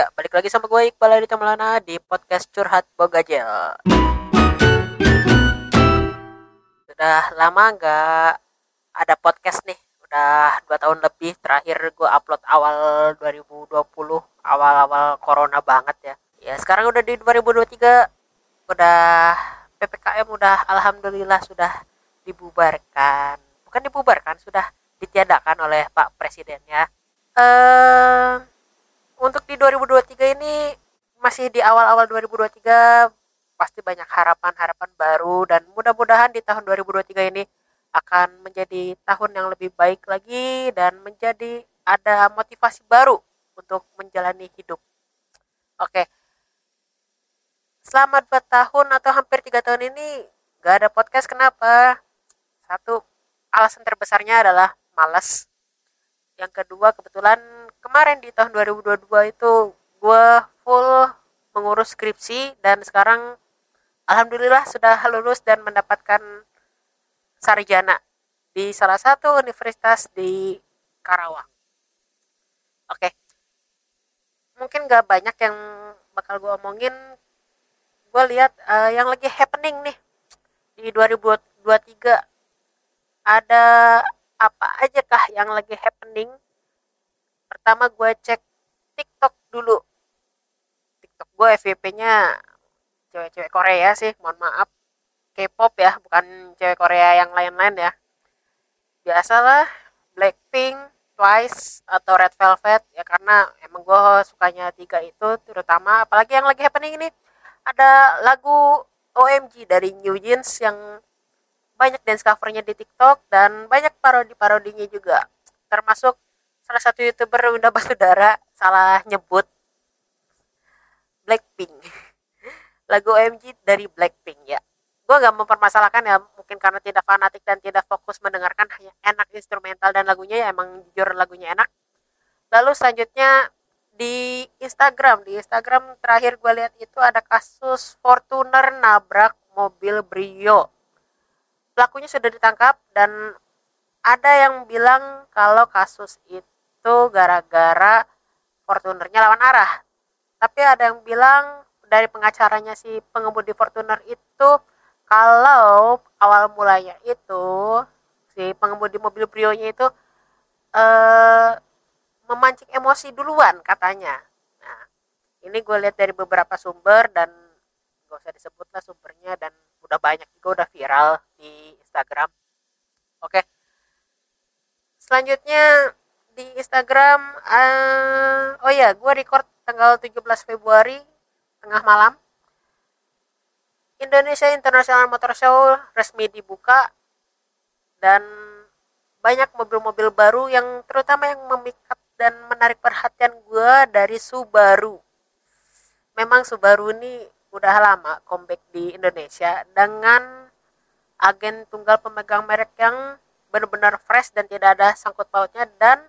Ya, balik lagi sama gue Iqbal Adi Tamalana di podcast Curhat Bogajel. Sudah lama nggak ada podcast nih. Udah dua tahun lebih terakhir gue upload awal 2020, awal-awal corona banget ya. Ya, sekarang udah di 2023, udah PPKM udah alhamdulillah sudah dibubarkan. Bukan dibubarkan, sudah ditiadakan oleh Pak Presiden ya. Untuk di 2023 ini masih di awal-awal 2023 pasti banyak harapan-harapan baru dan mudah-mudahan di tahun 2023 ini akan menjadi tahun yang lebih baik lagi dan menjadi ada motivasi baru untuk menjalani hidup. Oke. Selama 2 tahun atau hampir tiga tahun ini gak ada podcast kenapa? Satu, alasan terbesarnya adalah malas. Yang kedua, kebetulan kemarin di tahun 2022 itu gue full mengurus skripsi dan sekarang alhamdulillah sudah lulus dan mendapatkan sarjana di salah satu universitas di Karawang. Oke, mungkin gak banyak yang bakal gue omongin. Gue lihat uh, yang lagi happening nih di 2023 ada apa aja kah yang lagi happening pertama gue cek TikTok dulu. TikTok gue FYP-nya cewek-cewek Korea sih mohon maaf. K-pop ya bukan cewek Korea yang lain-lain ya. Biasalah Blackpink Twice atau Red Velvet ya karena emang gue sukanya tiga itu terutama apalagi yang lagi happening ini ada lagu OMG dari New Jeans yang banyak dance covernya di TikTok dan banyak parodi-parodinya juga. Termasuk salah satu youtuber udah Basudara salah nyebut Blackpink. Lagu OMG dari Blackpink ya. Gue gak mempermasalahkan ya mungkin karena tidak fanatik dan tidak fokus mendengarkan hanya enak instrumental dan lagunya ya emang jujur lagunya enak. Lalu selanjutnya di Instagram. Di Instagram terakhir gue lihat itu ada kasus Fortuner nabrak mobil Brio. Pelakunya sudah ditangkap dan ada yang bilang kalau kasus itu itu gara-gara Fortunernya lawan arah. Tapi ada yang bilang dari pengacaranya si pengemudi Fortuner itu kalau awal mulanya itu si pengemudi mobil Brio-nya itu eh, memancing emosi duluan katanya. Nah, ini gue lihat dari beberapa sumber dan gak usah disebut lah sumbernya dan udah banyak juga udah viral di Instagram. Oke. Selanjutnya di Instagram uh, oh ya gue record tanggal 17 Februari tengah malam. Indonesia International Motor Show resmi dibuka dan banyak mobil-mobil baru yang terutama yang memikat dan menarik perhatian gue dari Subaru. Memang Subaru ini udah lama comeback di Indonesia dengan agen tunggal pemegang merek yang benar-benar fresh dan tidak ada sangkut pautnya dan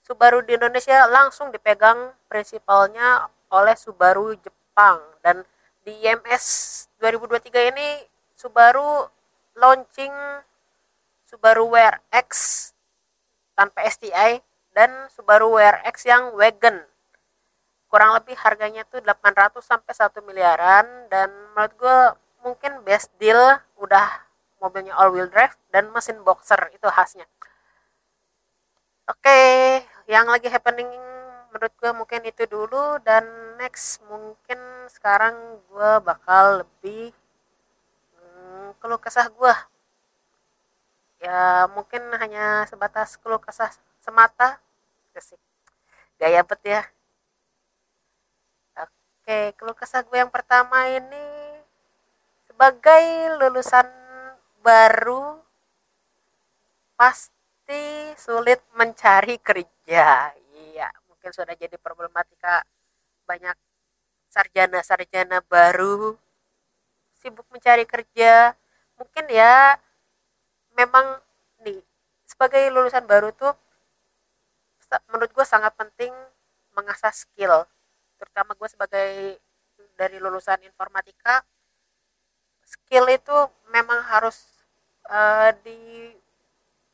Subaru di Indonesia langsung dipegang prinsipalnya oleh Subaru Jepang. Dan di IMS 2023 ini Subaru launching Subaru WRX tanpa STI dan Subaru WRX yang wagon. Kurang lebih harganya tuh 800 sampai 1 miliaran dan menurut gue mungkin best deal udah mobilnya all wheel drive dan mesin boxer itu khasnya. Oke okay, yang lagi happening menurut gue mungkin itu dulu dan next mungkin sekarang gue bakal lebih hmm, keluh kesah gue ya mungkin hanya sebatas keluh kesah semata. Kesik. gaya bet ya. Oke keluh kesah gue yang pertama ini sebagai lulusan baru pas pasti sulit mencari kerja. Iya, mungkin sudah jadi problematika banyak sarjana-sarjana baru sibuk mencari kerja. Mungkin ya memang nih sebagai lulusan baru tuh menurut gue sangat penting mengasah skill terutama gue sebagai dari lulusan informatika skill itu memang harus uh, di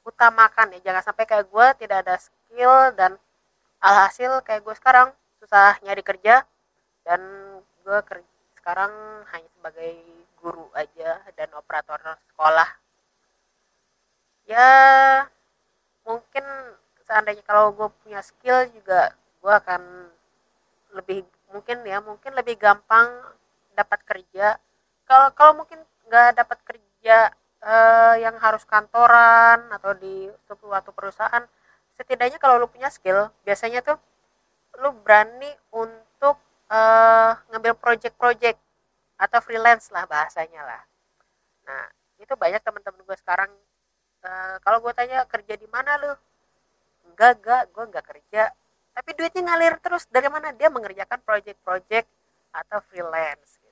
utamakan ya. Jangan sampai kayak gue tidak ada skill dan alhasil kayak gue sekarang susah nyari kerja dan gue kerja sekarang hanya sebagai guru aja dan operator sekolah. Ya mungkin seandainya kalau gue punya skill juga gue akan lebih mungkin ya mungkin lebih gampang dapat kerja. Kalau kalau mungkin nggak dapat kerja uh, yang harus kantoran atau di suatu perusahaan setidaknya kalau lu punya skill biasanya tuh lu berani untuk uh, ngambil project-project atau freelance lah bahasanya lah. Nah itu banyak teman-teman gue sekarang uh, kalau gue tanya kerja di mana lu? Enggak enggak gue enggak kerja. Tapi duitnya ngalir terus. Dari mana? Dia mengerjakan project-project atau freelance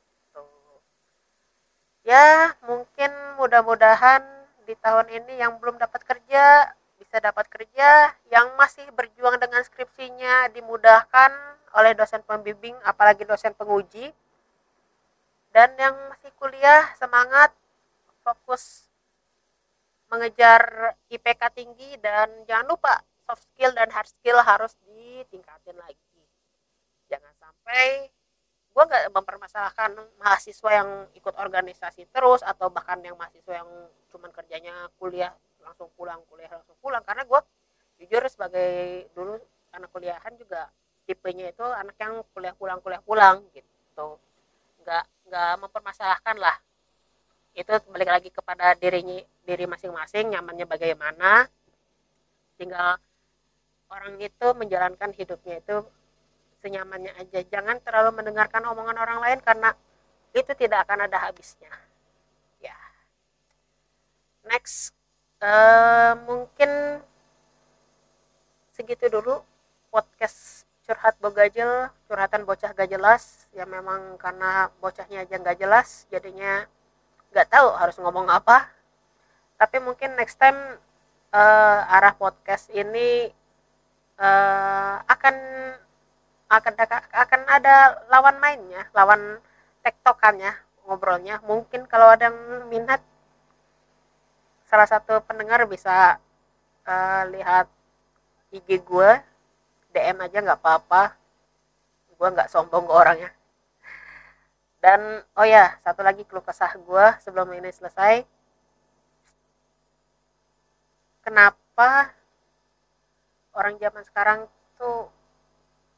ya mungkin mudah-mudahan di tahun ini yang belum dapat kerja bisa dapat kerja yang masih berjuang dengan skripsinya dimudahkan oleh dosen pembimbing apalagi dosen penguji. Dan yang masih kuliah semangat fokus mengejar IPK tinggi dan jangan lupa soft skill dan hard skill harus ditingkatin lagi. Jangan sampai nggak mempermasalahkan mahasiswa yang ikut organisasi terus atau bahkan yang mahasiswa yang cuman kerjanya kuliah langsung pulang kuliah langsung pulang. Karena gue jujur sebagai dulu anak kuliahan juga tipenya itu anak yang kuliah pulang kuliah pulang gitu. Nggak nggak mempermasalahkan lah. Itu balik lagi kepada dirinya diri masing-masing nyamannya bagaimana. Tinggal orang itu menjalankan hidupnya itu senyamannya aja. Jangan terlalu mendengarkan omongan orang lain karena itu tidak akan ada habisnya. Ya. Next uh, mungkin segitu dulu podcast curhat bogajel curhatan bocah gak jelas. Ya memang karena bocahnya aja gak jelas jadinya gak tahu harus ngomong apa. Tapi mungkin next time uh, arah podcast ini uh, akan akan akan ada lawan mainnya lawan tektokannya ngobrolnya. Mungkin kalau ada yang minat salah satu pendengar bisa uh, lihat IG gue DM aja nggak apa-apa. Gue nggak sombong ke orangnya. Dan oh ya satu lagi keluh kesah gue sebelum ini selesai. Kenapa orang zaman sekarang tuh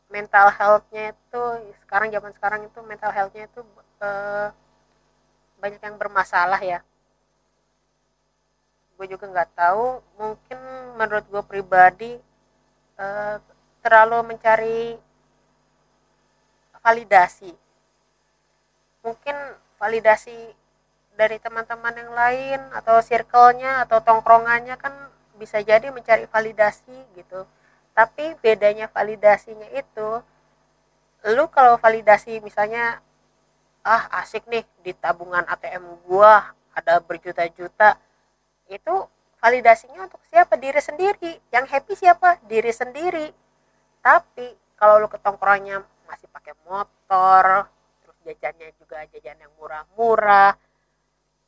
mental healthnya itu sekarang zaman sekarang itu mental healthnya itu uh, banyak yang bermasalah ya. Gue juga nggak tahu mungkin menurut gue pribadi uh, terlalu mencari validasi. Mungkin validasi dari teman-teman yang lain atau circle-nya atau tongkrongannya kan bisa jadi mencari validasi gitu tapi bedanya validasinya itu lu kalau validasi misalnya ah asik nih di tabungan ATM gua ada berjuta-juta itu validasinya untuk siapa? Diri sendiri. Yang happy siapa? Diri sendiri. Tapi kalau lu ketongkrongnya masih pakai motor terus jajannya juga jajan yang murah-murah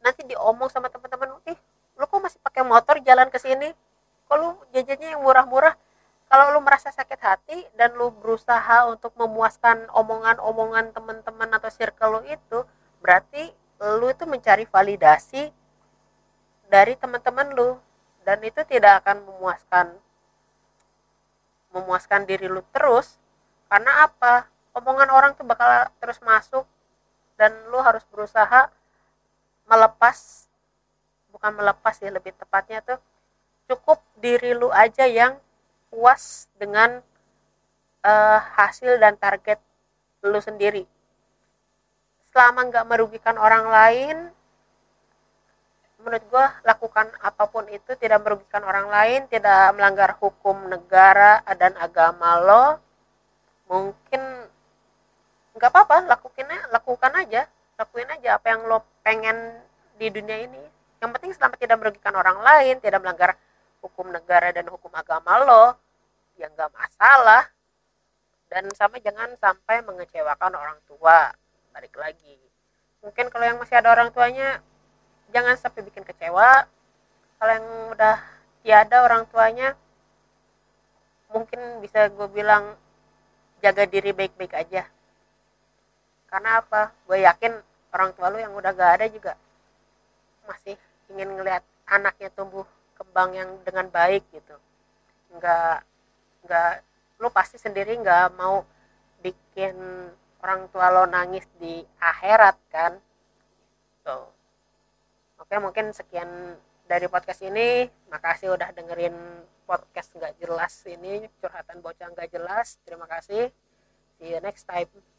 nanti diomong sama teman-teman ih lu kok masih pakai motor jalan ke sini? Kalau jajannya yang murah-murah kalau lu merasa sakit hati dan lu berusaha untuk memuaskan omongan-omongan teman-teman atau circle lu itu berarti lu itu mencari validasi dari teman-teman lu. Dan itu tidak akan memuaskan memuaskan diri lu terus. Karena apa? Omongan orang tuh bakal terus masuk dan lu harus berusaha melepas bukan melepas ya lebih tepatnya tuh cukup diri lu aja yang puas dengan uh, hasil dan target lu sendiri. Selama nggak merugikan orang lain menurut gue lakukan apa pun itu tidak merugikan orang lain tidak melanggar hukum negara dan agama lo mungkin nggak apa-apa lakukannya lakukan aja. Lakuin aja apa yang lo pengen di dunia ini. Yang penting selama tidak merugikan orang lain tidak melanggar hukum negara dan hukum agama lo ya nggak masalah. Dan sama jangan sampai mengecewakan orang tua. Balik lagi. Mungkin kalau yang masih ada orang tuanya jangan sampai bikin kecewa. Kalau yang udah tiada orang tuanya mungkin bisa gue bilang jaga diri baik-baik aja. Karena apa? Gue yakin orang tua lu yang udah gak ada juga masih ingin ngelihat anaknya tumbuh kembang yang dengan baik gitu. Nggak nggak lu pasti sendiri nggak mau bikin orang tua lo nangis di akhirat kan? Tuh oke mungkin sekian dari podcast ini. Makasih udah dengerin podcast nggak jelas ini curhatan bocah nggak jelas. Terima kasih. See you next time